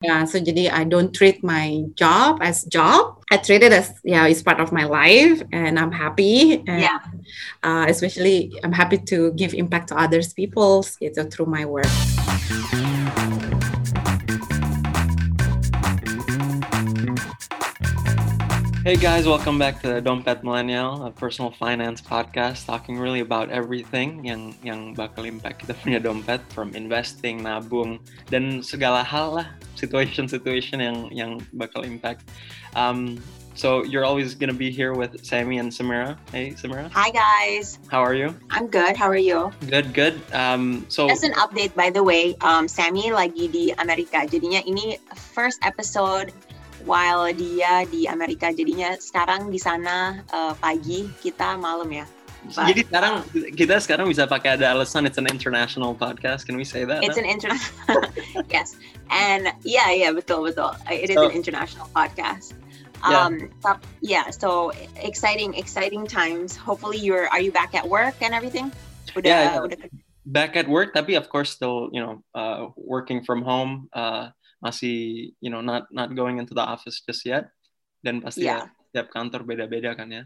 Yeah, so jadi I don't treat my job as job. I treat it as yeah, it's part of my life, and I'm happy. And, Yeah. Uh, especially, I'm happy to give impact to others people gitu through my work. Hey guys, welcome back to Dompet Millennial, a personal finance podcast talking really about everything yang yang bakal impact kita punya dompet from investing, nabung dan segala hal lah, situation-situation yang yang bakal impact. Um, so you're always gonna be here with Sammy and Samira. Hey Samira, Hi guys, how are you? I'm good. How are you? Good, good. Um, so Just an update by the way, um, Sammy lagi di Amerika. Jadinya ini first episode while dia di Amerika. Jadinya sekarang di sana uh, pagi, kita malam ya. But jadi sekarang kita sekarang bisa pakai ada alasan it's an international podcast. Can we say that? it's an international, yes, and yeah, yeah, betul, betul. It is So- an international podcast. Yeah. Um, tap- yeah, so exciting, exciting times. Hopefully, you're. Are you back at work and everything? Udah, Yeah, yeah. udah back at work tapi of course still you know uh, working from home uh, masih you know not not going into the office just yet dan pasti Yeah. ya, tiap kantor beda-beda kan ya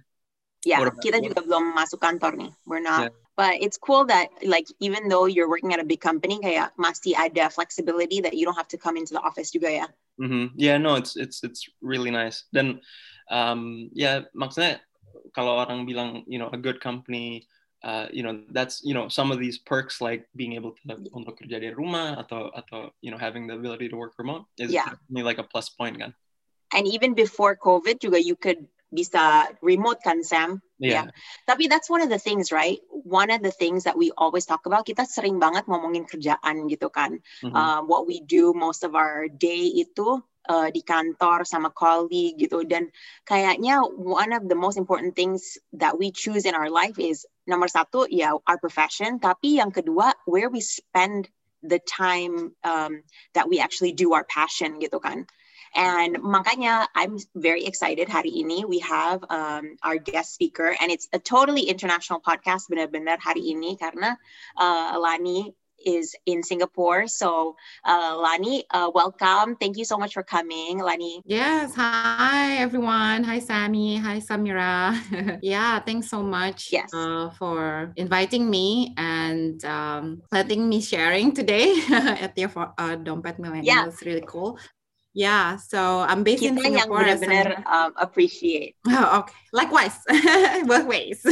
Yeah, What about- kita what- juga belum masuk kantor nih. We're not. Yeah. But it's cool that like even though you're working at a big company, kayak masih ada flexibility that you don't have to come into the office juga ya. Mhm. yeah no it's it's it's really nice dan um, ya maksudnya kalau orang bilang you know a good company uh, you know that's you know some of these perks like being able to untuk kerja dari rumah atau atau you know having the ability to work remote is Yeah. definitely like a plus point kan And even before COVID juga you could bisa remote kan Sam. yeah, Tapi that's one of the things, right? One of the things that we always talk about. Kita sering banget ngomongin kerjaan gitu kan. Mhm. uh, what we do most of our day itu uh, di kantor sama colleague gitu. Dan kayaknya one of the most important things that we choose in our life is nomor satu ya our profession. Tapi yang kedua where we spend the time um, that we actually do our passion gitu kan. And makanya I'm very excited hari ini we have um, our guest speaker. And it's a totally international podcast benar-benar hari ini karena uh, Lani is in Singapore. So, uh, Lani, uh, welcome. Thank you so much for coming, Lani. Yes, hi everyone. Hi Sammy. Hi Samira. yeah, thanks so much Yes. uh, for inviting me and um, letting me sharing today at the uh, Dompet Millennial. Yeah. It's really cool. Yeah, so I'm based in Kita yang Singapore. as benar-benar um, appreciate. Oh, okay. Likewise, both ways.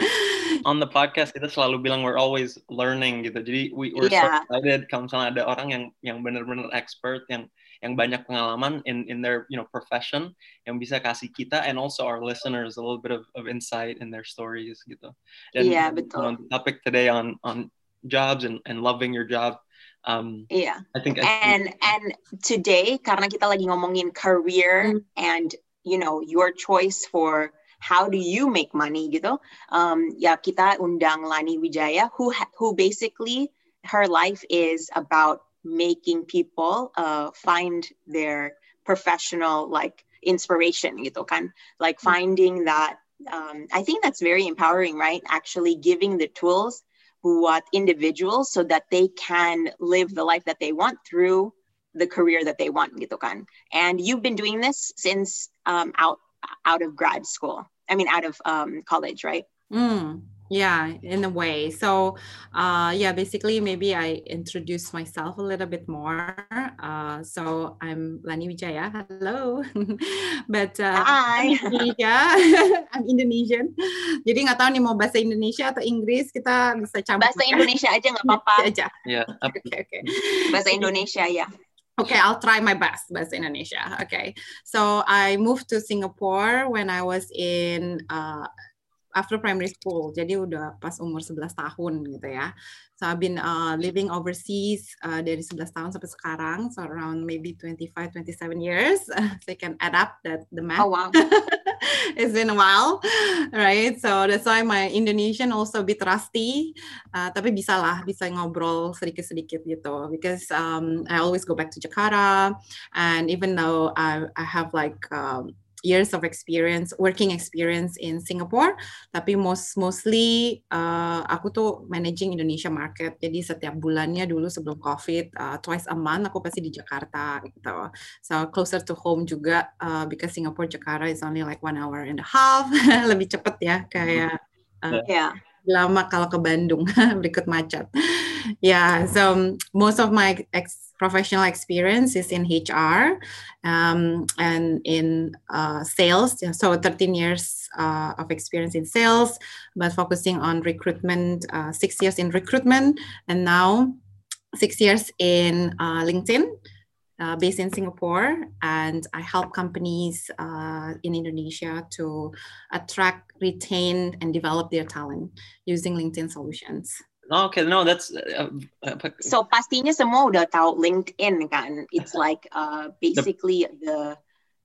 on the podcast kita selalu bilang we're always learning gitu. Jadi we we're Yeah. so excited kalau misalnya ada orang yang yang benar-benar expert yang yang banyak pengalaman in in their you know profession yang bisa kasih kita and also our listeners a little bit of, of insight in their stories gitu. Dan Iya, betul. on the topic today on on jobs and and loving your job. Um, Yeah. I think I think- And and today karena kita lagi ngomongin career Mm. and you know your choice for how do you make money gitu. Um, ya kita undang Lani Wijaya who who basically her life is about making people uh, find their professional like inspiration gitu kan. Like finding that um, I think that's very empowering, right? Actually giving the tools buat individuals so that they can live the life that they want through the career that they want gitu kan. And you've been doing this since um, out out of grad school. I mean out of um, college, right? Mm, yeah, in a way. So, uh, yeah, basically, maybe I introduce myself a little bit more. Uh, so I'm Lani Wijaya. Hello, but uh, Hi. I'm Indonesia. I'm Indonesian. Jadi nggak tahu nih mau bahasa Indonesia atau Inggris kita bisa campur. Bahasa Indonesia aja nggak apa-apa. aja. yeah, up- Oke oke. Bahasa Indonesia ya. Okay, I'll try my best bahasa Indonesia. Okay, so I moved to Singapore when I was in uh, after primary school. Jadi udah pas umur 11 tahun gitu ya. So I've been uh, living overseas uh, dari 11 tahun sampai sekarang, so around maybe 25, 27 years. so you can add up that the math. Oh wow. it's been a while, right? So that's why my Indonesian also a bit rusty. Uh, tapi bisa lah, bisa ngobrol sedikit-sedikit gitu. Because um, I always go back to Jakarta, and even though I, I have like um, years of experience, working experience in Singapore, tapi most mostly uh, aku tuh managing Indonesia market. Jadi setiap bulannya dulu sebelum COVID, uh, twice a month aku pasti di Jakarta gitu. So closer to home juga uh, because Singapore Jakarta is only like one hour and a half, lebih cepet ya kayak. Uh, yeah lama kalau ke Bandung berikut macet. Yeah, so most of my ex professional experience is in HR um, and in uh, sales. So 13 years uh, of experience in sales, but focusing on recruitment, uh, six years in recruitment, and now six years in uh, LinkedIn uh, based in Singapore, and I help companies uh, in Indonesia to attract, retain, and develop their talent using LinkedIn solutions. Okay, no, that's uh, uh, so pastinya semua udah tahu LinkedIn kan. It's like uh, basically the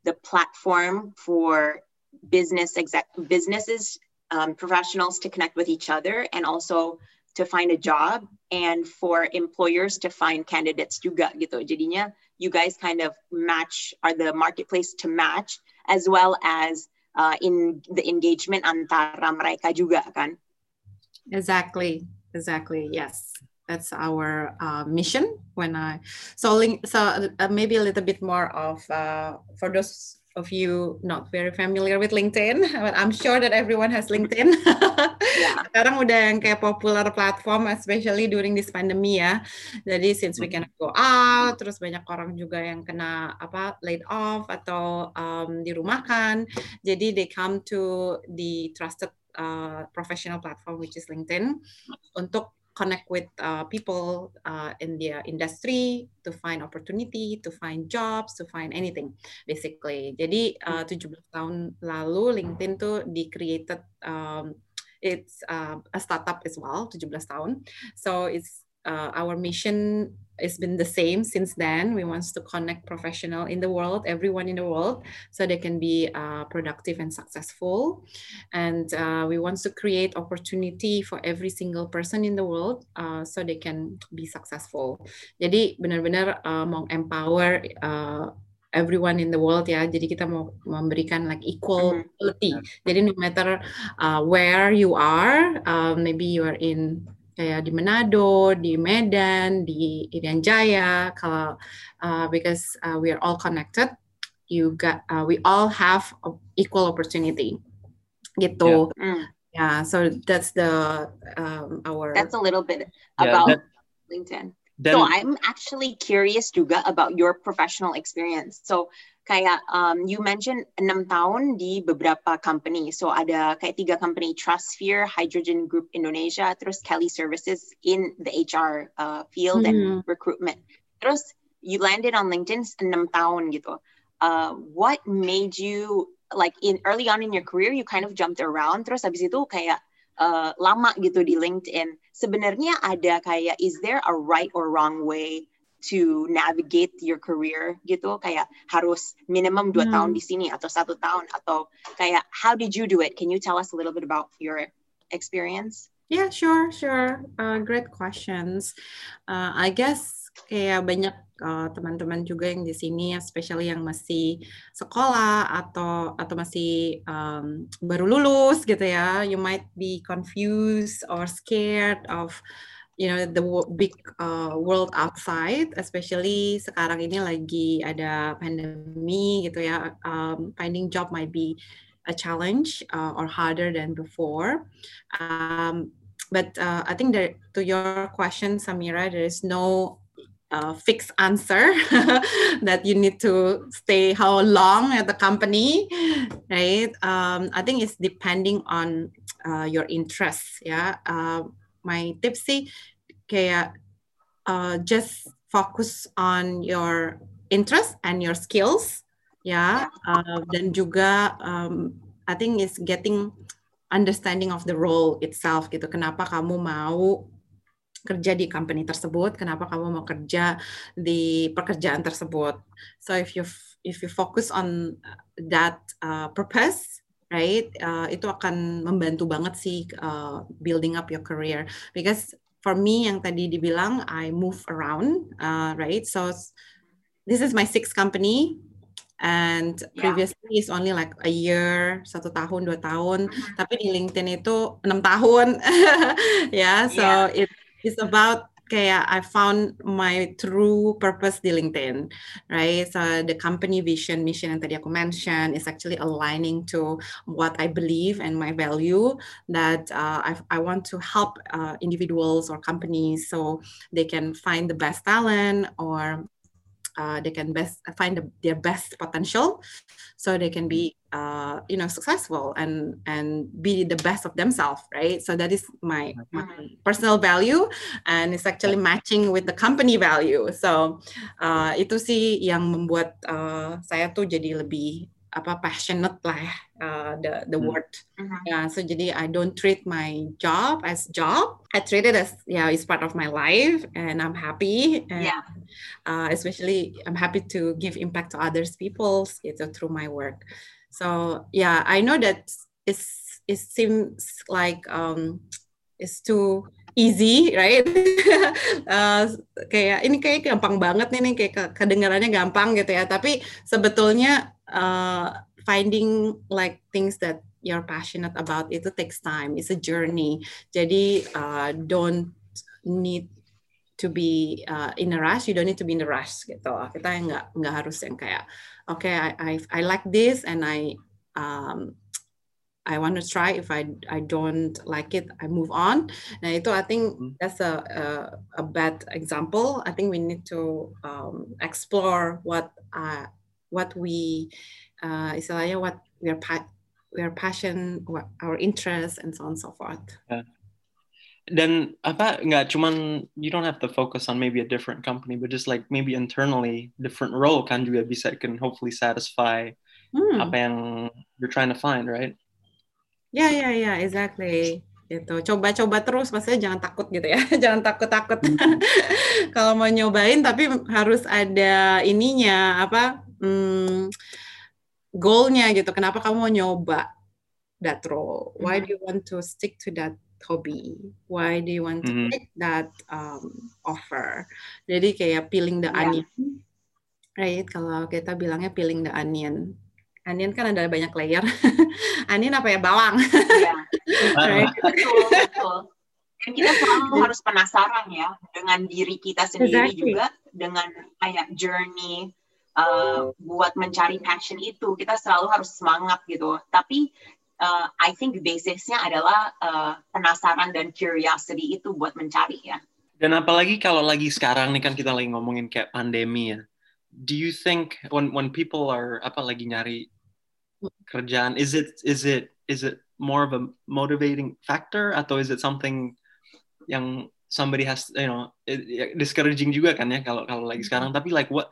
the platform for business exec businesses um, professionals to connect with each other and also to find a job and for employers to find candidates juga gitu. Jadinya you guys kind of match are the marketplace to match as well as uh, in the engagement antara mereka juga kan. Exactly. Exactly. Yes. That's our uh, mission when I so link so uh, maybe a little bit more of uh, for those of you not very familiar with LinkedIn, but I'm sure that everyone has LinkedIn. yeah. Sekarang udah yang kayak popular platform, especially during this pandemic ya. Jadi since we cannot go out, terus banyak orang juga yang kena apa laid off atau um, dirumahkan. Jadi they come to the trusted uh, professional platform which is LinkedIn untuk connect with uh, people uh, in their industry to find opportunity, to find jobs, to find anything basically. Jadi uh, 17 tahun lalu LinkedIn tuh di created um, it's uh, a startup as well 17 tahun. So it's uh, our mission has been the same since then. We want to connect professional in the world, everyone in the world, so they can be uh, productive and successful. And uh, we want to create opportunity for every single person in the world, uh, so they can be successful. Jadi benar-benar uh, mau empower uh, everyone in the world ya. Jadi kita mau memberikan like equality. Jadi no matter uh, where you are, uh, maybe you are in kayak di Manado, di Medan, di Irian Jaya, kalau uh, because uh, we are all connected, you got uh, we all have equal opportunity, gitu. Yeah. Mm. yeah so that's the um, our. That's a little bit about yeah, that, LinkedIn. Then, so I'm actually curious juga about your professional experience. So kayak um, you mentioned enam tahun di beberapa company. So ada kayak tiga company, Trustsphere, Hydrogen Group Indonesia, terus Kelly Services in the HR uh, field mm-hmm. and recruitment. Terus you landed on LinkedIn enam tahun gitu. Uh, what made you like in early on in your career you kind of jumped around terus habis itu kayak uh, lama gitu di LinkedIn. Sebenarnya ada kayak is there a right or wrong way to navigate your career gitu kayak harus minimum dua hmm. tahun di sini atau satu tahun atau kayak how did you do it? Can you tell us a little bit about your experience? Yeah, sure, sure. Uh, great questions. Uh, I guess kayak banyak uh, teman-teman juga yang di sini, especially yang masih sekolah atau atau masih um, baru lulus gitu ya, you might be confused or scared of you know the big uh, world outside, especially sekarang ini lagi ada pandemi gitu ya, um, finding job might be a challenge uh, or harder than before. Um, but uh, I think that to your question, Samira, there is no uh, fixed answer that you need to stay how long at the company, right? Um, I think it's depending on uh, your interests. Yeah. My tips sih kayak uh, just focus on your interest and your skills ya. Uh, dan juga um, I think is getting understanding of the role itself gitu. Kenapa kamu mau kerja di company tersebut? Kenapa kamu mau kerja di pekerjaan tersebut? So if you if you focus on that uh, purpose right uh, itu akan membantu banget sih uh, building up your career because for me yang tadi dibilang I move around uh, right so this is my sixth company and previously yeah. is only like a year satu tahun dua tahun mm-hmm. tapi di LinkedIn itu enam tahun ya yeah, so yeah. it is about kayak I found my true purpose di LinkedIn right? So the company vision mission yang tadi aku mention is actually aligning to what I believe and my value that uh, I, I want to help uh, individuals or companies so they can find the best talent or uh, they can best find the, their best potential. So they can be uh, you know successful and and be the best of themselves right? So that is my, my personal value and it's actually matching with the company value. So uh, itu sih yang membuat uh, saya tuh jadi lebih apa passionate lah ya uh, the the hmm. word. Uh-huh. Yeah, so jadi I don't treat my job as job. I treat it as yeah, it's part of my life, and I'm happy. And, yeah. Uh, especially I'm happy to give impact to others people know, through my work. So yeah, I know that it's it seems like um, it's too easy, right? uh, kayak ini kayak gampang banget nih, nih kayak kedengarannya gampang gitu ya. Tapi sebetulnya uh, finding like things that you're passionate about itu takes time. It's a journey. Jadi uh, don't need to be uh, in a rush. You don't need to be in a rush gitu. Kita nggak nggak harus yang kayak okay I I, I like this and I um, I want to try. If I I don't like it, I move on. Nah itu I think hmm. that's a a, a bad example. I think we need to um, explore what uh, what we uh, istilahnya what we are pa we are passion, what our interest, and so on and so forth. Yeah. Dan apa nggak cuman you don't have to focus on maybe a different company, but just like maybe internally different role kan juga bisa can hopefully satisfy hmm. apa yang you're trying to find, right? Ya, ya, ya, exactly. Gitu. Coba-coba terus, maksudnya jangan takut gitu ya. jangan takut-takut. Hmm. Kalau mau nyobain, tapi harus ada ininya, apa, hmm, goalnya gitu. Kenapa kamu mau nyoba that role? Why do you want to stick to that hobby? Why do you want to mm -hmm. take that um, offer? Jadi kayak peeling the yeah. onion, right? Kalau kita bilangnya peeling the onion onion kan ada banyak layer. onion apa ya bawang. Iya. betul, betul. Dan kita selalu harus penasaran ya dengan diri kita sendiri exactly. juga dengan kayak journey uh, buat mencari passion itu kita selalu harus semangat gitu. Tapi uh, I think basisnya adalah uh, penasaran dan curiosity itu buat mencari ya. Dan apalagi kalau lagi sekarang nih kan kita lagi ngomongin kayak pandemi ya. Do you think when when people are apa lagi nyari kerjaan is it is it is it more of a motivating factor atau is it something yang somebody has you know discouraging juga kan ya kalau kalau lagi sekarang tapi like what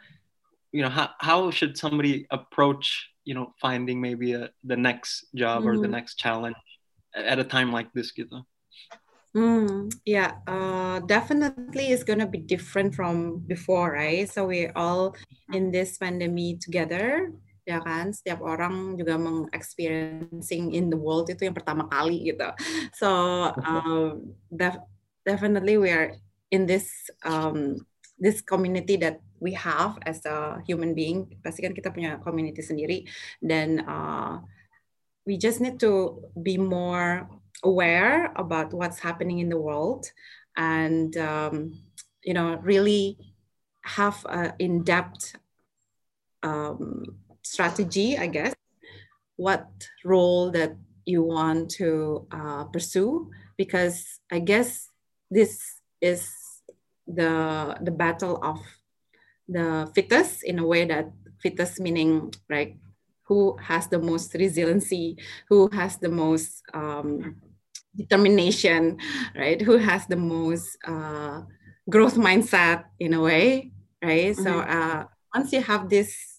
you know how how should somebody approach you know finding maybe a, the next job mm-hmm. or the mm-hmm. next challenge at a time like this gitu Mm, yeah, uh, definitely it's gonna be different from before, right? So we're all in this pandemic together, ya kan setiap orang juga mengexperiencing in the world itu yang pertama kali gitu so um, def definitely we are in this um, this community that we have as a human being pasti kan kita punya community sendiri. Dan uh, we just need to be more aware about what's happening in the world and um, you know really have a in-depth um, strategy, I guess, what role that you want to uh, pursue, because I guess this is the the battle of the fittest in a way that fittest meaning right who has the most resiliency who has the most um, determination right who has the most uh, growth mindset in a way right mm-hmm. so uh, once you have this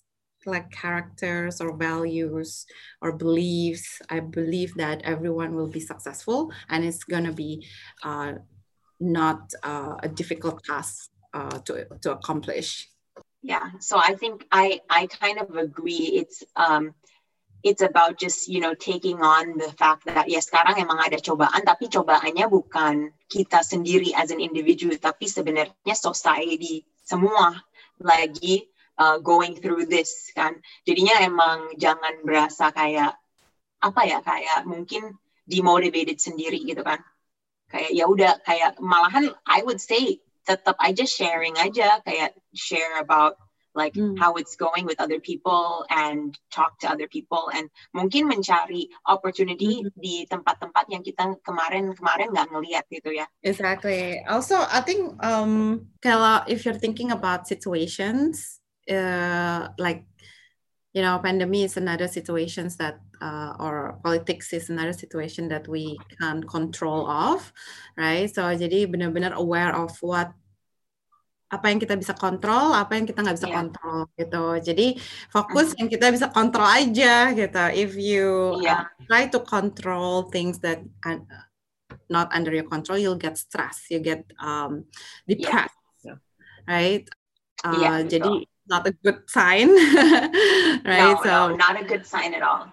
like characters or values or beliefs, I believe that everyone will be successful and it's going to be uh, not uh, a difficult task uh, to, to accomplish. Yeah, so I think I, I kind of agree. It's um, it's about just you know taking on the fact that ya sekarang emang ada cobaan tapi cobaannya bukan kita sendiri as an individual tapi sebenarnya society semua lagi uh, going through this kan. Jadinya emang jangan berasa kayak apa ya kayak mungkin demotivated sendiri gitu kan. Kayak ya udah kayak malahan I would say tetap aja sharing aja kayak share about like hmm. how it's going with other people and talk to other people and mungkin mencari opportunity hmm. di tempat-tempat yang kita kemarin-kemarin nggak ngelihat gitu ya. Exactly. Also, I think um kalau if you're thinking about situations uh, like you know pandemic is another situations that uh, or politics is another situation that we can control of right so jadi benar-benar aware of what apa yang kita bisa kontrol, apa yang kita nggak bisa yeah. kontrol gitu. Jadi fokus yang kita bisa kontrol aja gitu. If you yeah. uh, try to control things that are not under your control, you'll get stress, you get um, depressed, yeah. right? Uh, yeah, jadi not a good sign, right? No, so no, not a good sign at all.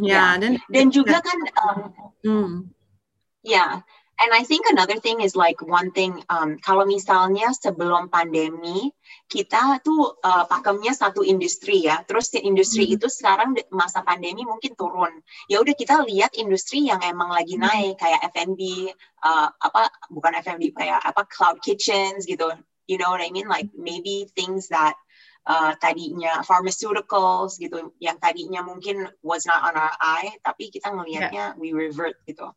Yeah, yeah. dan dan juga kan, um, mm. yeah And I think another thing is like one thing, um, kalau misalnya sebelum pandemi, kita tuh uh, pakemnya satu industri ya, terus industri hmm. itu sekarang masa pandemi mungkin turun. Ya udah kita lihat industri yang emang lagi hmm. naik, kayak F&B, uh, apa, bukan F&B, kayak apa, cloud kitchens gitu. You know what I mean? Like maybe things that uh, tadinya pharmaceuticals gitu, yang tadinya mungkin was not on our eye, tapi kita ngelihatnya yeah. we revert gitu.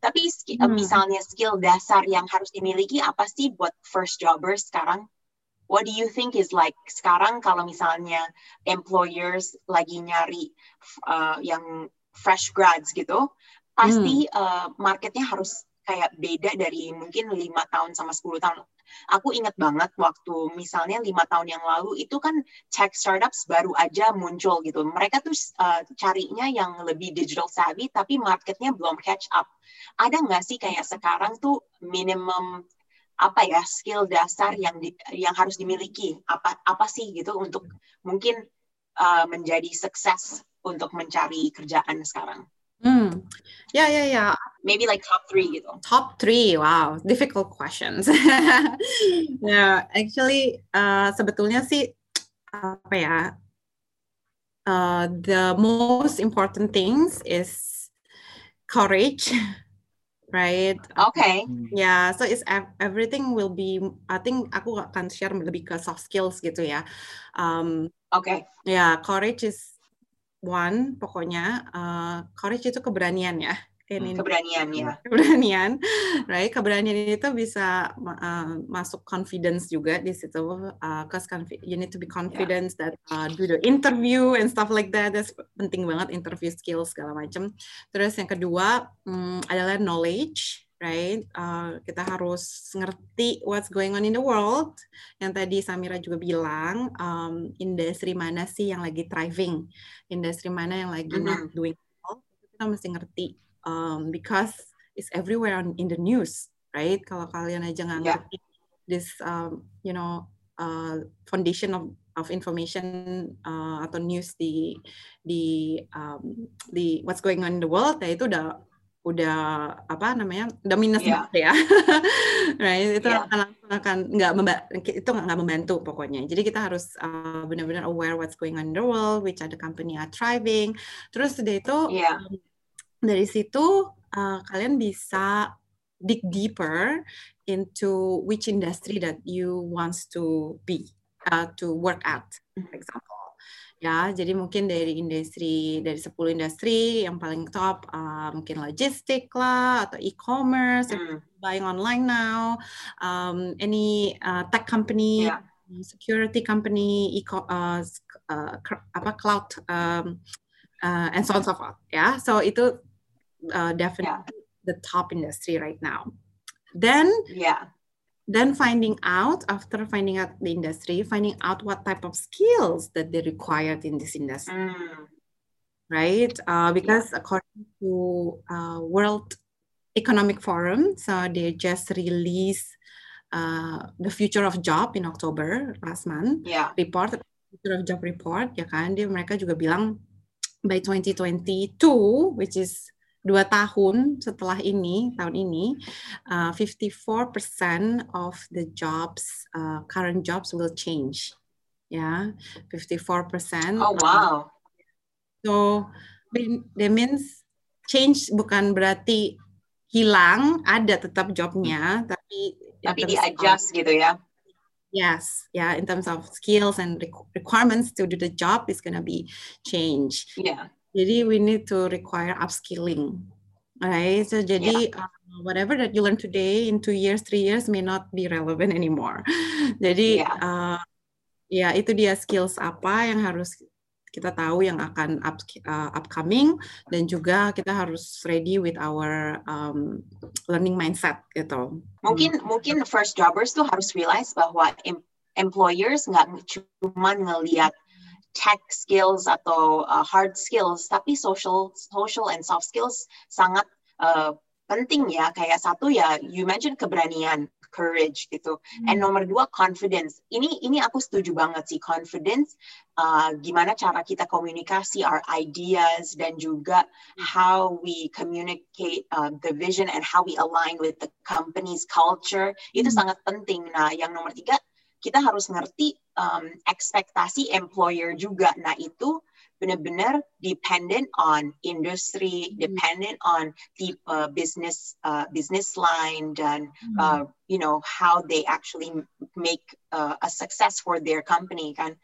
Tapi hmm. misalnya skill dasar yang harus dimiliki apa sih buat first jobbers sekarang? What do you think is like sekarang kalau misalnya employers lagi nyari uh, yang fresh grads gitu, pasti hmm. uh, marketnya harus kayak beda dari mungkin lima tahun sama 10 tahun. Aku ingat banget waktu misalnya lima tahun yang lalu itu kan tech startups baru aja muncul gitu. Mereka tuh uh, carinya yang lebih digital savvy tapi marketnya belum catch up. Ada nggak sih kayak sekarang tuh minimum apa ya skill dasar yang di, yang harus dimiliki apa apa sih gitu untuk mungkin uh, menjadi sukses untuk mencari kerjaan sekarang? Hmm. Yeah, yeah, yeah. Maybe like top three gitu. Top three, wow, difficult questions. yeah, actually, uh, sebetulnya sih apa ya? Uh, the most important things is courage, right? Okay. Yeah, so it's everything will be. I think aku akan share lebih ke soft skills gitu ya. Um, okay. Yeah, courage is one pokoknya uh, courage itu keberanian ya ini keberanian ya. keberanian right? Keberanian itu bisa uh, masuk confidence juga di situ uh, cause you need to be confident yeah. that uh, do the interview and stuff like that that's penting banget interview skills segala macam terus yang kedua um, adalah knowledge right? Uh, kita harus ngerti what's going on in the world. Yang tadi Samira juga bilang, um, industri mana sih yang lagi thriving, industri mana yang lagi mm -hmm. not doing well. Kita mesti ngerti, um, because it's everywhere on, in the news, right? Kalau kalian aja nggak yeah. ngerti this, um, you know, uh, foundation of of information uh, atau news di di um, di what's going on in the world, ya itu udah udah apa namanya udah minus yeah. ya right itu yeah. akan langsung akan nggak itu nggak membantu pokoknya jadi kita harus uh, benar-benar aware what's going on in the world which other company are thriving terus sudah itu yeah. um, dari situ uh, kalian bisa dig deeper into which industry that you wants to be uh, to work at for example ya. Jadi mungkin dari industri dari 10 industri yang paling top uh, mungkin logistik lah atau e-commerce, hmm. buying online now, um, any uh, tech company, yeah. security company, e uh, uh, apa cloud um, uh, and so on so forth. Ya, so itu uh, definitely yeah. the top industry right now. Then yeah then finding out after finding out the industry finding out what type of skills that they required in this industry mm. right uh, because yeah. according to uh, world economic forum so they just released uh, the future of job in october last month yeah. report future of job report ya kan dia mereka juga bilang by 2022 which is dua tahun setelah ini tahun ini uh, 54% of the jobs uh, current jobs will change ya, 54%. Oh wow. So that means change bukan berarti hilang, ada tetap jobnya, tapi tapi di adjust gitu ya. Yes, yeah, in terms of skills and requirements to do the job is gonna be changed. Yeah. Jadi we need to require upskilling. Right. So jadi yeah. uh, whatever that you learn today in two years, three years may not be relevant anymore. jadi yeah. uh, ya itu dia skills apa yang harus kita tahu yang akan up, uh, upcoming dan juga kita harus ready with our um, learning mindset gitu. Mungkin hmm. mungkin first jobbers tuh harus realize bahwa em employers nggak cuma ngelihat tech skills atau uh, hard skills, tapi social social and soft skills sangat uh, penting ya. Kayak satu ya, you mentioned keberanian courage gitu. Hmm. And nomor dua confidence. Ini ini aku setuju banget sih confidence. Uh, gimana cara kita komunikasi our ideas dan juga how we communicate uh, the vision and how we align with the company's culture itu hmm. sangat penting. Nah, yang nomor tiga kita harus ngerti um, ekspektasi employer juga. Nah itu benar-benar dependent on industry, hmm. dependent on the uh, business uh, business line dan hmm. uh, you know how they actually make uh, a success for their company kan.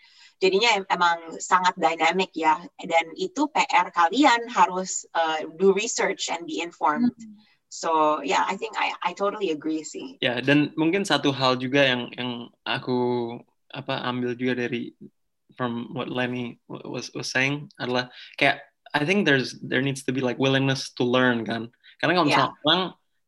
Jadinya emang sangat dynamic ya dan itu PR kalian harus uh, do research and be informed. Hmm. So yeah, I think I I totally agree sih. Ya yeah, dan mungkin satu hal juga yang yang aku apa ambil juga dari from what Lenny was was saying adalah kayak I think there's there needs to be like willingness to learn kan. Karena kalau misalnya yeah. orang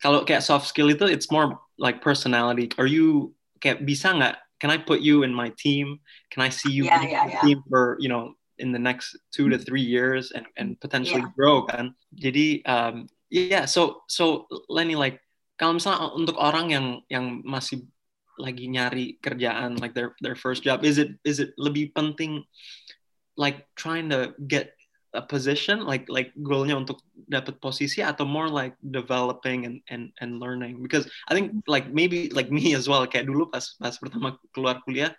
kalau kayak soft skill itu it's more like personality. Are you kayak bisa nggak? Can I put you in my team? Can I see you yeah, yeah, yeah. team for you know in the next two to three years and and potentially yeah. grow kan? Jadi um, yeah so so Lenny like kalau misalnya untuk orang yang yang masih lagi nyari kerjaan like their their first job is it is it lebih penting like trying to get a position like like goalnya untuk dapat posisi atau more like developing and and and learning because I think like maybe like me as well kayak dulu pas pas pertama keluar kuliah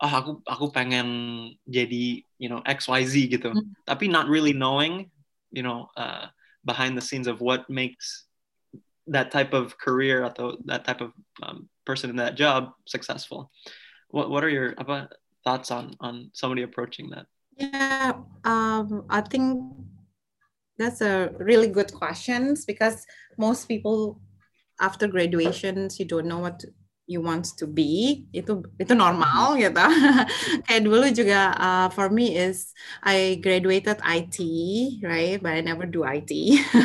oh aku aku pengen jadi you know XYZ gitu mm. tapi not really knowing you know uh, behind the scenes of what makes that type of career atau that type of um, person in that job successful. What what are your thoughts on on somebody approaching that? Yeah, um, I think that's a really good questions because most people after graduations you don't know what to, you want to be itu itu normal mm-hmm. gitu. Kayak dulu juga uh, for me is I graduated IT right but I never do IT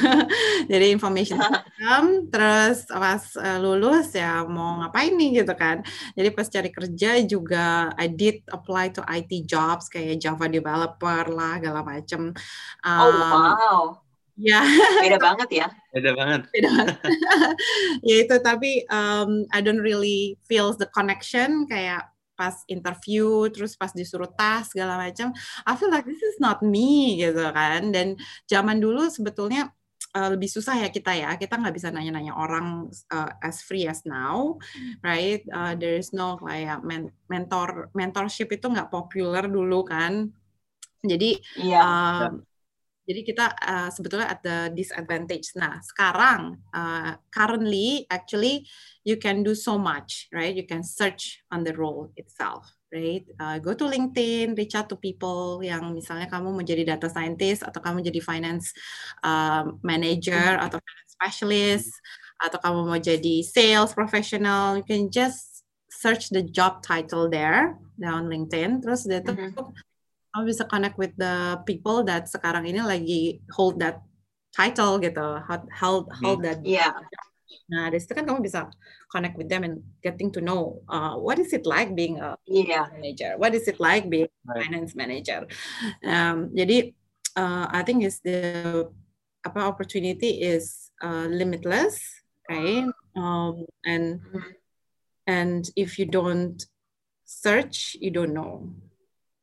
jadi information system terus pas uh, lulus ya mau ngapain nih gitu kan. Jadi pas cari kerja juga I did apply to IT jobs kayak Java developer lah segala macem. Um, oh wow Ya. Beda banget ya. Beda banget. Beda banget. ya itu tapi um, I don't really feel the connection kayak pas interview terus pas disuruh tas segala macam I feel like this is not me gitu kan dan zaman dulu sebetulnya uh, lebih susah ya kita ya kita nggak bisa nanya-nanya orang uh, as free as now right uh, there is no kayak men mentor mentorship itu nggak populer dulu kan jadi yeah. uh, jadi kita uh, sebetulnya at the disadvantage. Nah, sekarang uh, currently actually you can do so much, right? You can search on the role itself, right? Uh, go to LinkedIn, reach out to people yang misalnya kamu mau jadi data scientist atau kamu jadi finance uh, manager atau finance specialist atau kamu mau jadi sales professional, you can just search the job title there down LinkedIn. Terus dia tuh mm -hmm kamu bisa connect with the people that sekarang ini lagi hold that title gitu, hold hold hmm. that. Yeah. Nah, dari situ kan kamu bisa connect with them and getting to know uh, what is it like being a yeah. manager, what is it like being a finance manager. Um, jadi uh, I think is the apa opportunity is uh, limitless, right? Um, and and if you don't search, you don't know.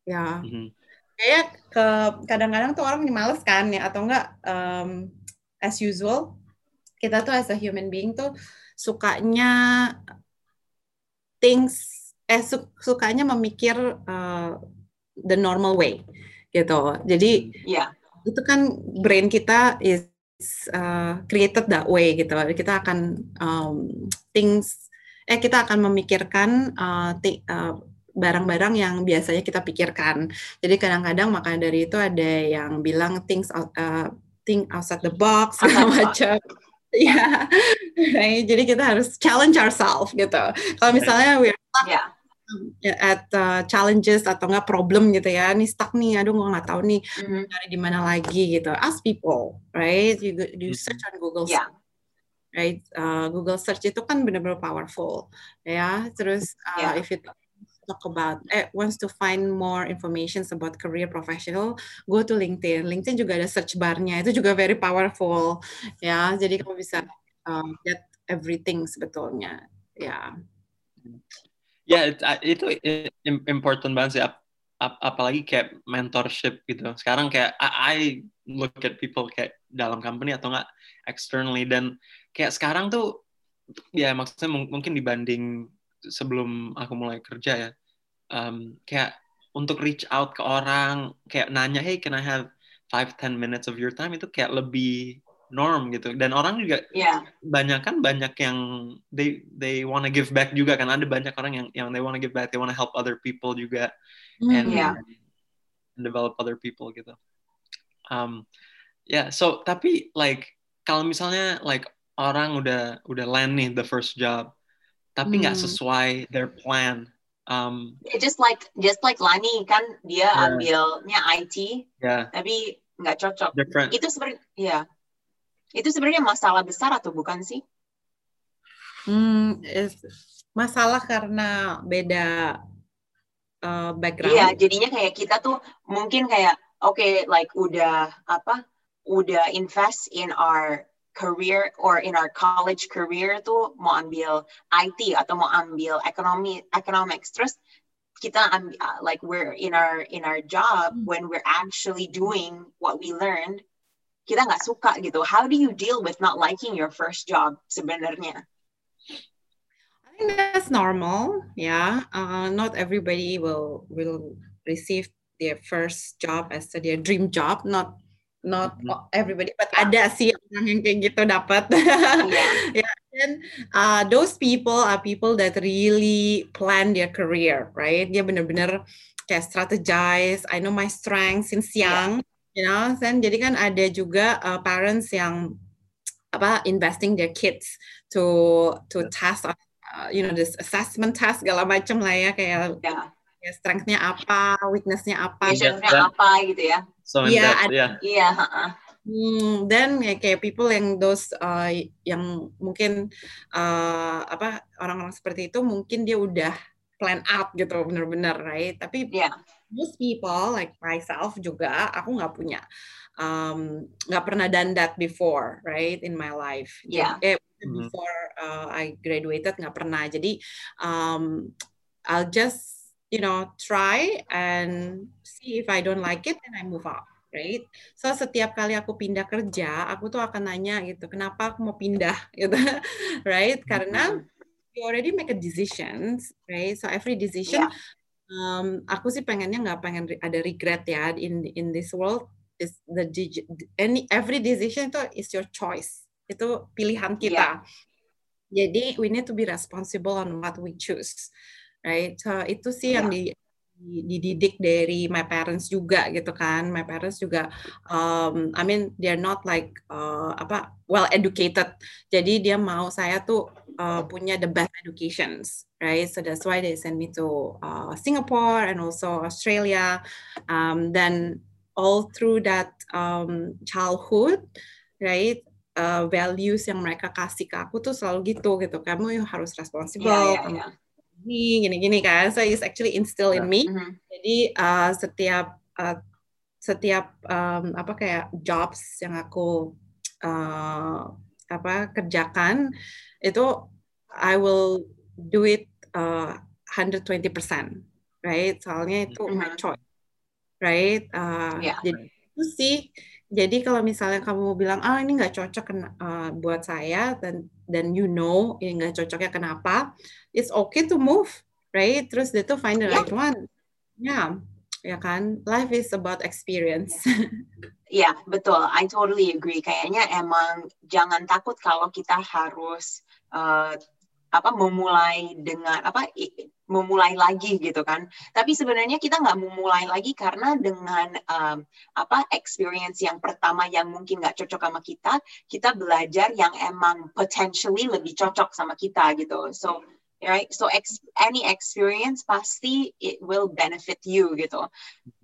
Ya. Mm-hmm kayak ke kadang-kadang tuh orang males kan ya atau enggak um, as usual kita tuh as a human being tuh sukanya things eh su sukanya memikir uh, the normal way gitu. Jadi yeah. itu kan brain kita is uh, created that way gitu. Kita akan um, things eh kita akan memikirkan uh, uh, yang biasanya kita pikirkan. Jadi kadang-kadang maka dari itu ada yang bilang things out, uh, think outside the box segala macam. Ya, yeah. jadi kita harus challenge ourselves gitu. Kalau misalnya we're stuck yeah. at uh, challenges atau enggak problem gitu ya, nih stuck nih, aduh gue nggak tahu nih mm-hmm. dari di mana lagi gitu. Ask people, right? You, you mm-hmm. search on Google. Yeah. Right, uh, Google search itu kan benar-benar powerful, ya. Terus uh, yeah. if you talk about eh wants to find more information about career professional go to LinkedIn. LinkedIn juga ada search barnya itu juga very powerful. Ya jadi kamu bisa um, get everything sebetulnya. Ya. Ya yeah, itu important banget sih ap, ap, apalagi kayak mentorship gitu. Sekarang kayak I, I look at people kayak dalam company atau enggak externally dan kayak sekarang tuh ya maksudnya mungkin dibanding sebelum aku mulai kerja ya um, kayak untuk reach out ke orang kayak nanya hey can I have five ten minutes of your time itu kayak lebih norm gitu dan orang juga yeah. banyak kan banyak yang they they wanna give back juga kan ada banyak orang yang yang they wanna give back they wanna help other people juga mm, and, yeah. and develop other people gitu um yeah so tapi like kalau misalnya like orang udah udah land nih the first job tapi nggak mm. sesuai their plan. Um, yeah, just like just like Lani kan dia yeah. ambilnya IT, yeah. tapi nggak cocok. Different. Itu sebenarnya ya. Itu sebenarnya masalah besar atau bukan sih? Hmm, masalah karena beda uh, background. Iya, jadinya kayak kita tuh mungkin kayak oke okay, like udah apa? Udah invest in our career or in our college career tuh mau ambil IT atau mau ambil ekonomi economics terus kita ambil, uh, like we're in our in our job hmm. when we're actually doing what we learned kita nggak suka gitu how do you deal with not liking your first job sebenarnya I think that's normal yeah uh, not everybody will will receive their first job as their dream job not not mm-hmm. everybody but ada sih orang yang kayak gitu dapat yeah. yeah and uh, those people are people that really plan their career right dia benar-benar kayak strategize I know my strength since young yeah. you know then jadi kan ada juga uh, parents yang apa investing their kids to to test uh, you know this assessment test segala macam lah ya kayak yeah ya strength-nya apa, weakness-nya apa, weakness-nya apa gitu ya. So yeah, that, yeah. Iya, yeah. Hmm, dan ya, kayak people yang those uh, yang mungkin uh, apa orang-orang seperti itu mungkin dia udah plan out gitu bener-bener right? Tapi yeah. most people like myself juga aku nggak punya nggak um, pernah done that before right in my life. Yeah. eh, before uh, I graduated nggak pernah. Jadi um, I'll just you know try and see if I don't like it then I move on right so setiap kali aku pindah kerja aku tuh akan nanya gitu kenapa aku mau pindah gitu right karena you already make a decision right so every decision yeah. um, aku sih pengennya nggak pengen ada regret ya in in this world is the any every decision itu is your choice itu pilihan kita yeah. jadi we need to be responsible on what we choose right? So itu sih yeah. yang di dididik dari my parents juga gitu kan. My parents juga um, I mean they're not like uh, apa well educated. Jadi dia mau saya tuh uh, punya the best educations right? So that's why they send me to uh, Singapore and also Australia. Um, then all through that um, childhood right uh, values yang mereka kasih ke aku tuh selalu gitu gitu kamu harus responsible yeah, yeah, yeah gini gini-gini kan so it's actually instill in me mm-hmm. jadi uh, setiap uh, setiap um, apa kayak jobs yang aku uh, apa kerjakan itu I will do it uh, 120% right soalnya itu mm-hmm. my choice right uh, yeah. jadi itu sih jadi kalau misalnya kamu bilang ah ini nggak cocok uh, buat saya dan dan you know ini nggak cocoknya kenapa, it's okay to move, right? Terus dia tuh find the Yeah. right one. Ya, ya kan? Life is about experience. Iya, betul. I totally agree. Kayaknya emang jangan takut kalau kita harus uh, apa memulai dengan apa memulai lagi gitu kan. Tapi sebenarnya kita nggak memulai lagi karena dengan um, apa experience yang pertama yang mungkin nggak cocok sama kita, kita belajar yang emang potentially lebih cocok sama kita gitu. So right, so ex any experience pasti it will benefit you gitu,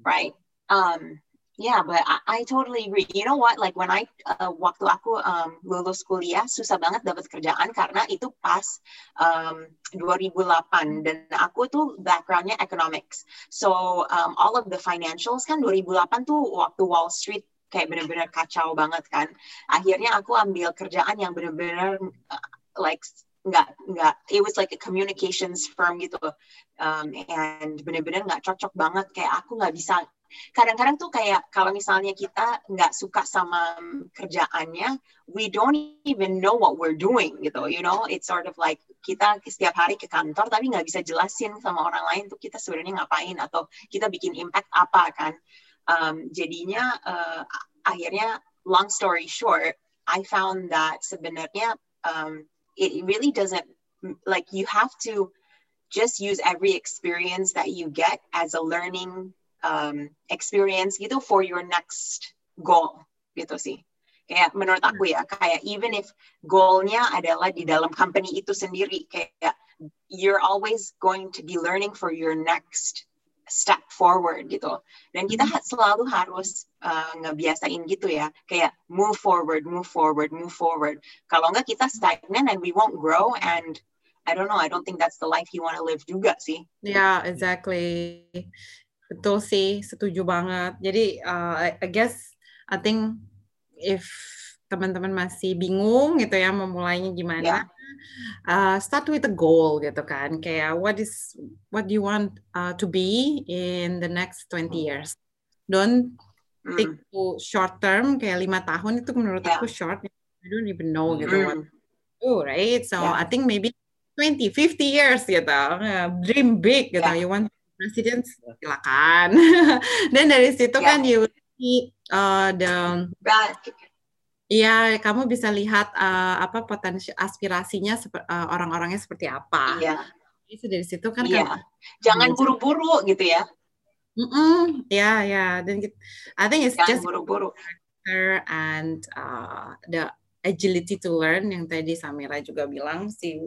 right? Um, Yeah, but I, I totally agree. You know what? Like when I uh, waktu aku um, lulus kuliah susah banget dapat kerjaan karena itu pas um, 2008 dan aku tuh backgroundnya economics. So um, all of the financials kan 2008 tuh waktu Wall Street kayak bener-bener kacau banget kan. Akhirnya aku ambil kerjaan yang bener-bener uh, like nggak nggak it was like a communications firm gitu um, and bener-bener nggak cocok banget kayak aku nggak bisa kadang-kadang tuh kayak kalau misalnya kita nggak suka sama kerjaannya, we don't even know what we're doing gitu, you know, it's sort of like kita setiap hari ke kantor tapi nggak bisa jelasin sama orang lain tuh kita sebenarnya ngapain atau kita bikin impact apa kan, um, jadinya uh, akhirnya long story short, I found that sebenarnya um, it really doesn't like you have to just use every experience that you get as a learning um, experience gitu for your next goal gitu sih. Kayak menurut aku ya, kayak even if goalnya adalah di dalam company itu sendiri, kayak you're always going to be learning for your next step forward gitu. Dan kita ha- selalu harus uh, ngebiasain gitu ya, kayak move forward, move forward, move forward. Kalau nggak kita stagnan and we won't grow and I don't know, I don't think that's the life you want to live juga sih. Yeah, exactly. Betul sih, setuju banget. Jadi, uh, I, guess, I think if teman-teman masih bingung gitu ya memulainya gimana, uh, start with a goal gitu kan. Kayak what is what do you want uh, to be in the next 20 years? Don't Mm. think to short term kayak lima tahun itu menurut Yeah. aku short. I don't even know gitu what Mm. to do, right? So Yeah. I think maybe 20, 50 years gitu. Uh, dream big gitu. Yeah. You want president silakan. Dan dari situ Yeah. kan you see uh, the Right. Iya, kamu bisa lihat uh, apa potensi aspirasinya uh, orang-orangnya seperti apa. Iya, Itu dari situ kan iya. kamu- Jangan buru-buru gitu ya. Mm-mm, ya ya dan I think it's Jangan just buru-buru. and uh, the agility to learn yang tadi Samira juga bilang si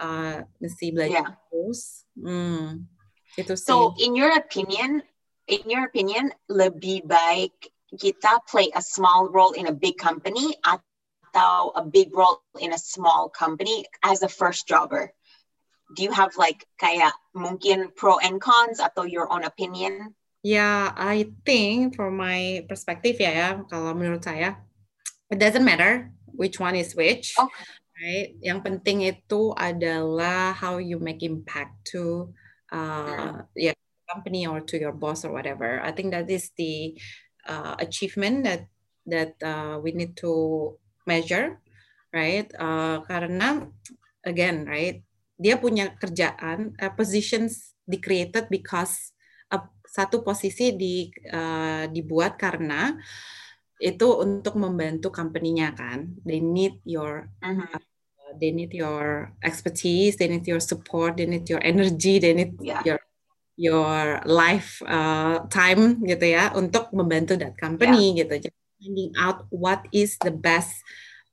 uh, mesti belajar terus. Hmm, So, in your opinion, in your opinion, lebih baik kita play a small role in a big company atau a big role in a small company as a first jobber? Do you have like kayak mungkin pro and cons atau your own opinion? Yeah, I think from my perspective ya, ya, kalau menurut saya, it doesn't matter which one is which, Okay. right? Yang penting itu adalah how you make impact to, uh, ya, company or to your boss or whatever. I think that is the uh, achievement that that uh, we need to measure, right? Uh, karena again, right? Dia punya kerjaan, uh, positions di created because uh, satu posisi di uh, dibuat karena itu untuk membantu company-nya kan. They need your Mhm. They need your expertise, they need your support, they need your energy, they need Yeah. your your life uh, time gitu ya untuk membantu that company gitu. Jadi finding out what is the best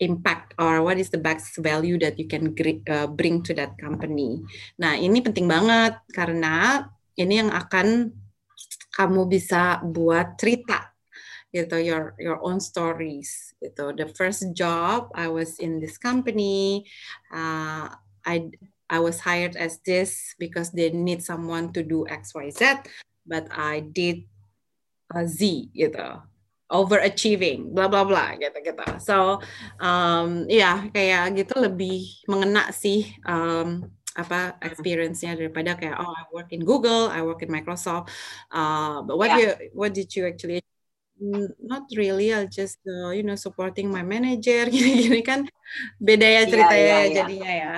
impact or what is the best value that you can uh, bring to that company. Nah, ini penting banget karena ini yang akan kamu bisa buat cerita gitu your your own stories gitu. The first job I was in this company, uh, I I was hired as this because they need someone to do X Y Z, but I did uh, Z gitu overachieving bla bla bla gitu gitu so um, ya kayak gitu lebih mengena sih um, apa experience-nya daripada kayak oh I work in Google I work in Microsoft uh, but what Yeah. you what did you actually not really I'll just uh, you know supporting my manager gini-gini kan. Beda ya Iya, ceritanya iya, iya. jadinya ya.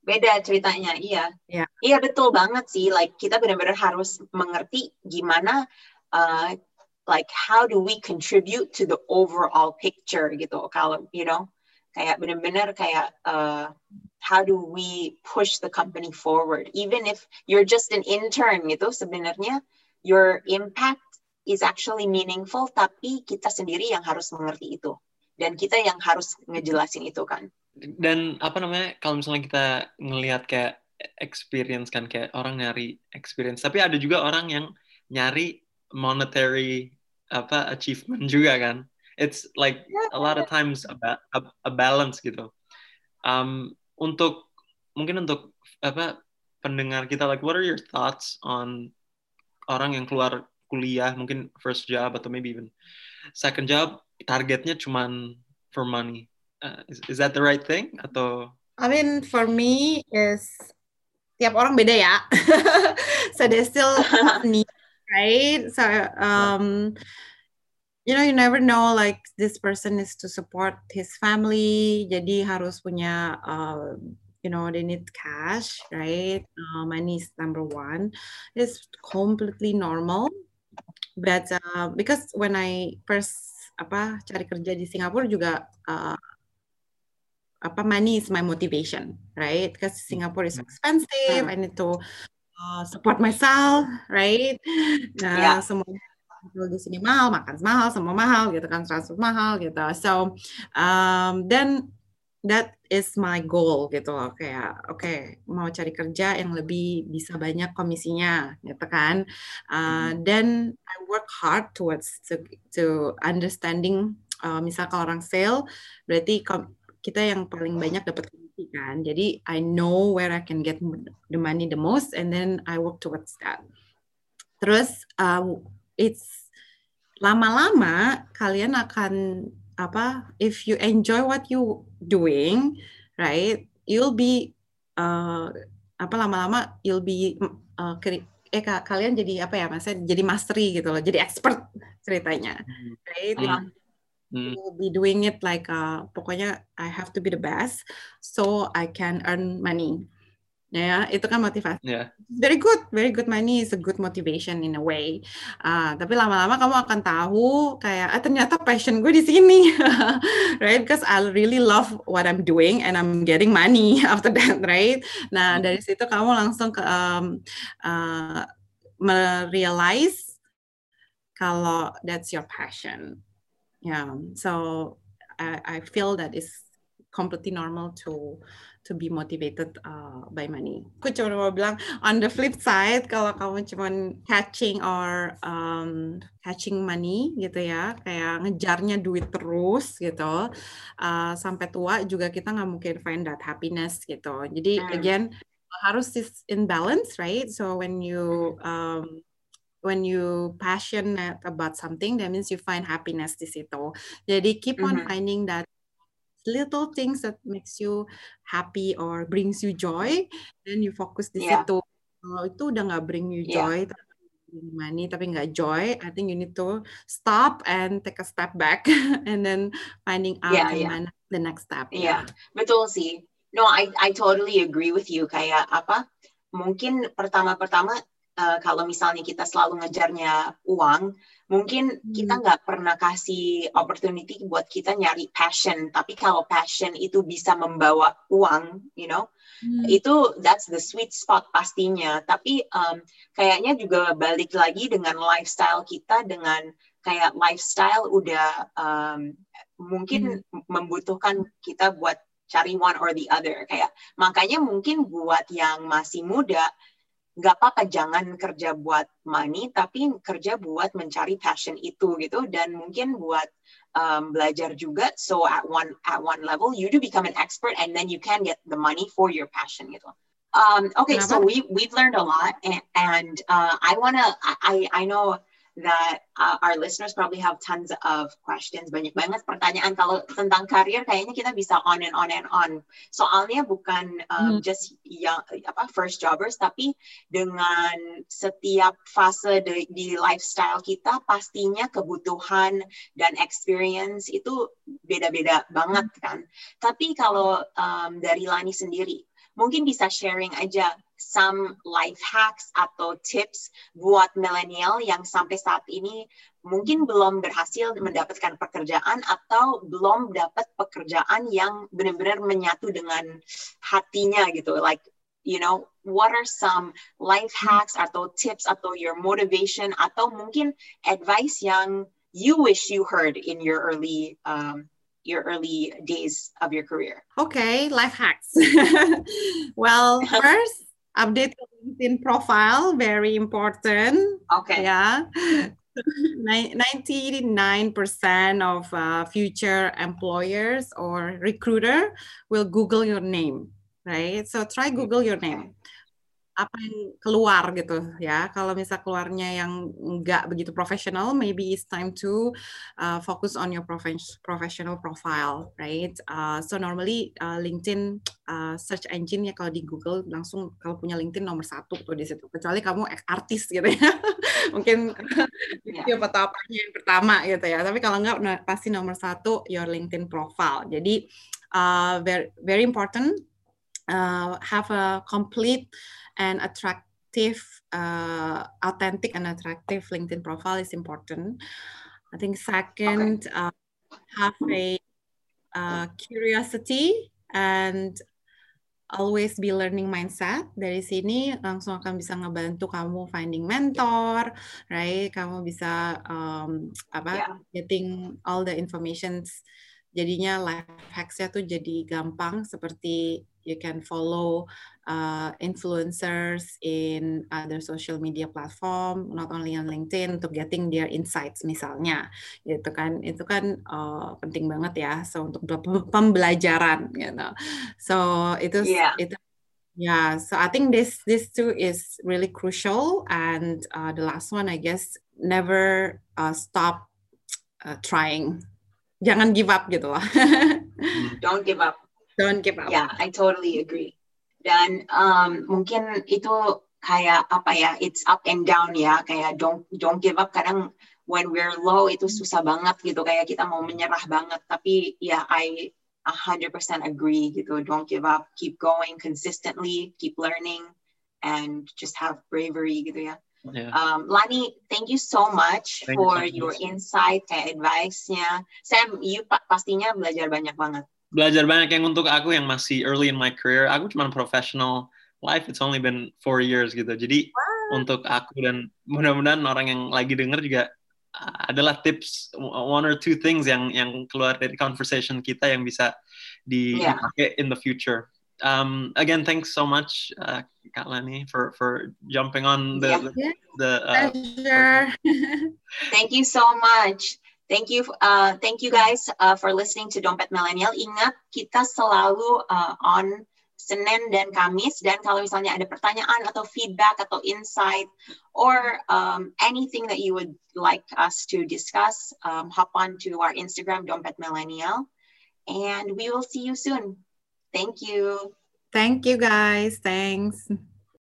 Beda ceritanya iya. Yeah. iya betul banget sih. Like kita benar-benar harus mengerti gimana uh, like how do we contribute to the overall picture gitu. Kalau you know kayak benar-benar kayak uh, how do we push the company forward? Even if you're just an intern gitu sebenarnya your impact is actually meaningful tapi kita sendiri yang harus mengerti itu. Dan kita yang harus ngejelasin itu kan. Dan apa namanya kalau misalnya kita ngelihat kayak experience kan kayak orang nyari experience. Tapi ada juga orang yang nyari monetary apa achievement juga kan. It's like a lot of times a, a, a balance gitu. Um, untuk mungkin untuk apa pendengar kita like what are your thoughts on orang yang keluar kuliah mungkin first job atau maybe even second job targetnya cuman for money. Uh, is, is that the right thing? Atau I mean for me is tiap orang beda ya. So they still need right? So um you know you never know like this person is to support his family. Jadi harus punya uh, you know they need cash right? Uh, money is number one. It's completely normal but uh, because when I first apa cari kerja di Singapura juga uh, apa money is my motivation, right? Because Singapore is expensive. I need to uh, support myself, right? Nah, yeah. semua di sini mahal, makan mahal, semua mahal gitu kan, transport mahal gitu. So um, then that is my goal gitu loh kayak oke okay, mau cari kerja yang lebih bisa banyak komisinya gitu kan uh, then I work hard towards to, to understanding uh, misal kalau orang sale berarti kita yang paling banyak dapat komisi kan. Jadi I know where I can get the money the most and then I work towards that. Terus uh, it's lama-lama kalian akan apa if you enjoy what you doing, right? You'll be uh, apa lama-lama you'll be uh, eh kalian jadi apa ya maksudnya jadi mastery gitu loh, jadi expert ceritanya, hmm. right? Uh hmm. will be doing it like uh, pokoknya I have to be the best so I can earn money ya itu kan motivasi. Yeah. very good very good money is a good motivation in a way. Uh, tapi lama-lama kamu akan tahu kayak ah, ternyata passion gue di sini. Right? Because I really love what I'm doing and I'm getting money after that right? Nah hmm. dari situ kamu langsung ke um, uh, merealize kalau that's your passion. Yeah so I, I feel that it's completely normal to to be motivated uh, by money. Aku cuma mau bilang on the flip side kalau kamu cuma catching or um, catching money gitu ya, kayak ngejarnya duit terus gitu, uh, sampai tua juga kita nggak mungkin find that happiness gitu. Jadi mm. again harus in balance, right? So when you um, when you passionate about something, that means you find happiness di situ. Jadi keep on mm -hmm. finding that little things that makes you happy or brings you joy, then you focus di yeah. situ. Kalau itu udah nggak bring you joy, yeah. money tapi nggak joy, I think you need to stop and take a step back and then finding out yeah, yeah. the next step. Yeah, yeah. betul sih. No, I I totally agree with you. Kayak apa? Mungkin pertama-pertama uh, kalau misalnya kita selalu ngejarnya uang, mungkin hmm. kita nggak pernah kasih opportunity buat kita nyari passion. Tapi kalau passion itu bisa membawa uang, you know, hmm. itu that's the sweet spot pastinya. Tapi um, kayaknya juga balik lagi dengan lifestyle kita dengan kayak lifestyle udah um, mungkin hmm. membutuhkan kita buat cari one or the other kayak makanya mungkin buat yang masih muda nggak apa-apa jangan kerja buat money tapi kerja buat mencari passion itu gitu. Dan mungkin buat um, belajar juga so at one at one level you do become an expert and then you can get the money for your passion gitu. Um, okay so we we've learned a lot and, and uh, I wanna I I know that uh, our listeners probably have tons of questions. Banyak banget pertanyaan kalau tentang karir kayaknya kita bisa on and on and on. Soalnya bukan um, mm. just yang apa first jobbers tapi dengan setiap fase di, di lifestyle kita pastinya kebutuhan dan experience itu beda-beda banget kan. Tapi kalau um, dari Lani sendiri mungkin bisa sharing aja some life hacks atau tips buat milenial yang sampai saat ini mungkin belum berhasil mendapatkan pekerjaan atau belum dapat pekerjaan yang benar-benar menyatu dengan hatinya gitu like you know what are some life hacks atau tips atau your motivation atau mungkin advice yang you wish you heard in your early um, your early days of your career? Okay, life hacks. well, first, update your LinkedIn profile, very important. Okay. Yeah. 99% of uh, future employers or recruiter will Google your name, right? So try Google your name. Apa yang keluar gitu ya. Kalau misal keluarnya yang nggak begitu profesional, maybe it's time to uh, focus on your professional profile, right? Uh, so normally uh, LinkedIn uh, search engine ya kalau di Google langsung kalau punya LinkedIn nomor satu tuh di situ. Kecuali kamu artis gitu ya, mungkin yeah. atau apanya yang pertama gitu ya. Tapi kalau nggak pasti nomor satu your LinkedIn profile. Jadi uh, very very important uh, have a complete and attractive, uh, authentic and attractive LinkedIn profile is important. I think second, okay. uh, have a uh, curiosity and always be learning mindset. Dari sini langsung akan bisa ngebantu kamu finding mentor, right? Kamu bisa um, apa yeah. getting all the informations. Jadinya life hacksnya tuh jadi gampang seperti you can follow uh, influencers in other social media platform, not only on LinkedIn untuk getting their insights misalnya, gitu kan, itu kan uh, penting banget ya, so untuk pembelajaran, gitu. So itu yeah. itu Yeah, so I think this this too is really crucial, and uh, the last one, I guess, never uh, stop uh, trying. Jangan give up gitu lah. Don't give up. Don't give up. Yeah, I totally agree. Dan um, mungkin itu kayak apa ya, it's up and down ya, kayak don't don't give up. Kadang when we're low itu susah banget gitu, kayak kita mau menyerah banget. Tapi ya, yeah, I 100% agree gitu. Don't give up, keep going consistently, keep learning, and just have bravery gitu ya. Yeah. Um, Lani, thank you so much thank for you your insight kayak advice-nya. Sam, you pa pastinya belajar banyak banget belajar banyak yang untuk aku yang masih early in my career aku cuma professional life it's only been four years gitu jadi wow. untuk aku dan mudah-mudahan orang yang lagi denger juga uh, adalah tips one or two things yang yang keluar dari conversation kita yang bisa di, yeah. dipakai in the future um, again thanks so much uh, Kak Lani for for jumping on the yeah. the, the uh, thank you so much Thank you, uh, thank you guys uh, for listening to Dompet Millennial. Ingat kita selalu uh, on Senin dan Kamis. Dan kalau misalnya ada pertanyaan atau feedback atau insight or um, anything that you would like us to discuss, um, hop on to our Instagram Dompet Millennial, and we will see you soon. Thank you. Thank you, guys. Thanks.